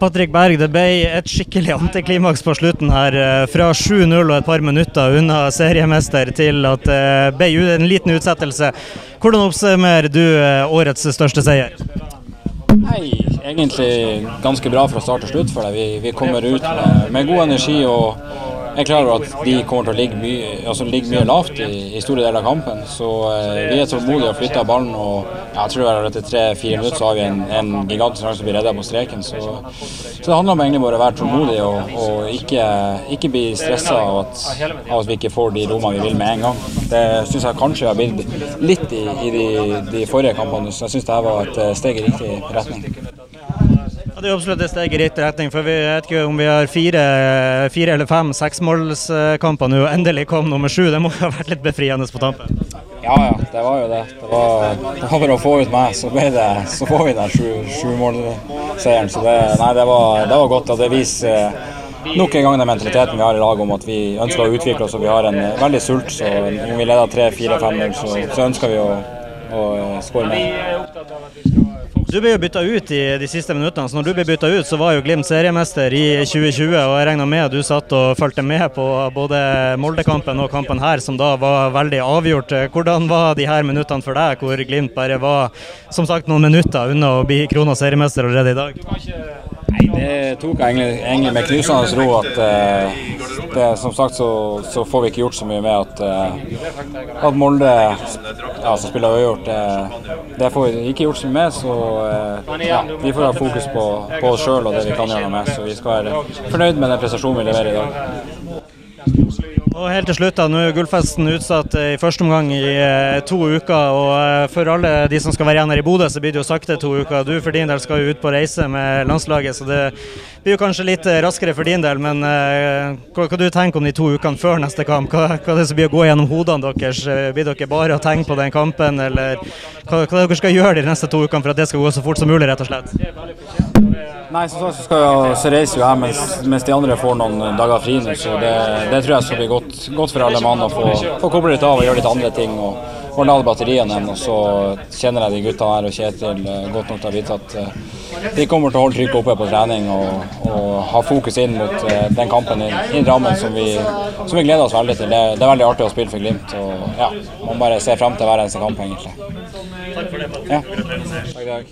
Patrick Berg, det ble et skikkelig antiklimaks på slutten her. eh, Fra 7-0 og et par minutter unna seriemester til at det ble en liten utsettelse. Hvordan oppsummerer du eh, årets største seier? Nei, egentlig ganske bra fra start til slutt for deg. Vi, vi kommer ut med, med god energi og er klar over at de kommer til å ligge mye, altså ligge mye lavt i, i store deler av kampen. Så eh, vi er tålmodige og flytter ballen. og jeg tror at Etter tre-fire minutter så har vi en, en gigantisk sjanse til å bli redda på streken. Så, så det handler om egentlig bare å være tålmodig og, og ikke, ikke bli stressa av, av at vi ikke får de rommene vi vil med en gang. Det syns jeg kanskje har blitt litt i, i de, de forrige kampene, så jeg syns det her var et eh, steg i riktig retning. Det er absolutt et steg i riktig retning, for vi vet ikke om vi har fire, fire eller fem seksmålskamper nå. Endelig kom nummer sju. Det må ha vært litt befriende på tampen? Ja, ja, det var jo det. Det var, bare å få ut meg, så, det, så får vi den sju- sjumålseieren. Så det, nei, det, var, det var godt. og Det viser nok en gang den mentaliteten vi har i laget om at vi ønsker å utvikle oss og vi har en veldig sult. Så om vi leder 3-4-5-0, så, så ønsker vi å, å eh, skåre mer. Du ble jo bytta ut i de siste minuttene, så når du ble bytta ut, så var jo Glimt seriemester i 2020. og Jeg regner med at du satt og fulgte med på både Molde-kampen og kampen her, som da var veldig avgjort. Hvordan var de her minuttene for deg, hvor Glimt bare var som sagt noen minutter unna å bli krona seriemester allerede i dag? Nei, det tok jeg egentlig, egentlig med knusende ro at eh, det, som sagt så, så får vi ikke gjort så mye med at, uh, at Molde ja, som spiller uavgjort, det, det får vi ikke gjort så mye med. Så uh, ja, vi får ha fokus på, på oss sjøl og det vi kan gjøre noe med. Så vi skal være fornøyd med den prestasjonen vi leverer i dag. Og helt til slutt, da, nå er Gullfesten utsatt eh, i første omgang i eh, to uker. og eh, For alle de som skal være igjen her i Bodø, så blir det jo sakte to uker. Du for din del skal jo ut på reise med landslaget, så det blir jo kanskje litt eh, raskere for din del. Men eh, hva, hva du tenker om de to ukene før neste kamp? Hva, hva er det som blir å gå gjennom hodene deres? Blir dere bare å tenke på den kampen, eller hva, hva dere skal gjøre de neste to ukene for at det skal gå så fort som mulig, rett og slett? Nei, som sagt så, skal jeg, så reiser jo jeg mens, mens de andre får noen dager fri nå, så det, det tror jeg skal bli godt, godt for alle mann å få, få koble litt av og gjøre litt andre ting. og og lade batteriene igjen, og så kjenner jeg de gutta her og Kjetil eh, godt nok til å vite at eh, de kommer til å holde trykket oppe på trening og, og ha fokus inn mot eh, den kampen i, i Drammen som vi, som vi gleder oss veldig til. Det, det er veldig artig å spille for Glimt. og ja, Man bare ser frem til hver eneste kamp, egentlig. Takk for det. Ja. Takk, takk.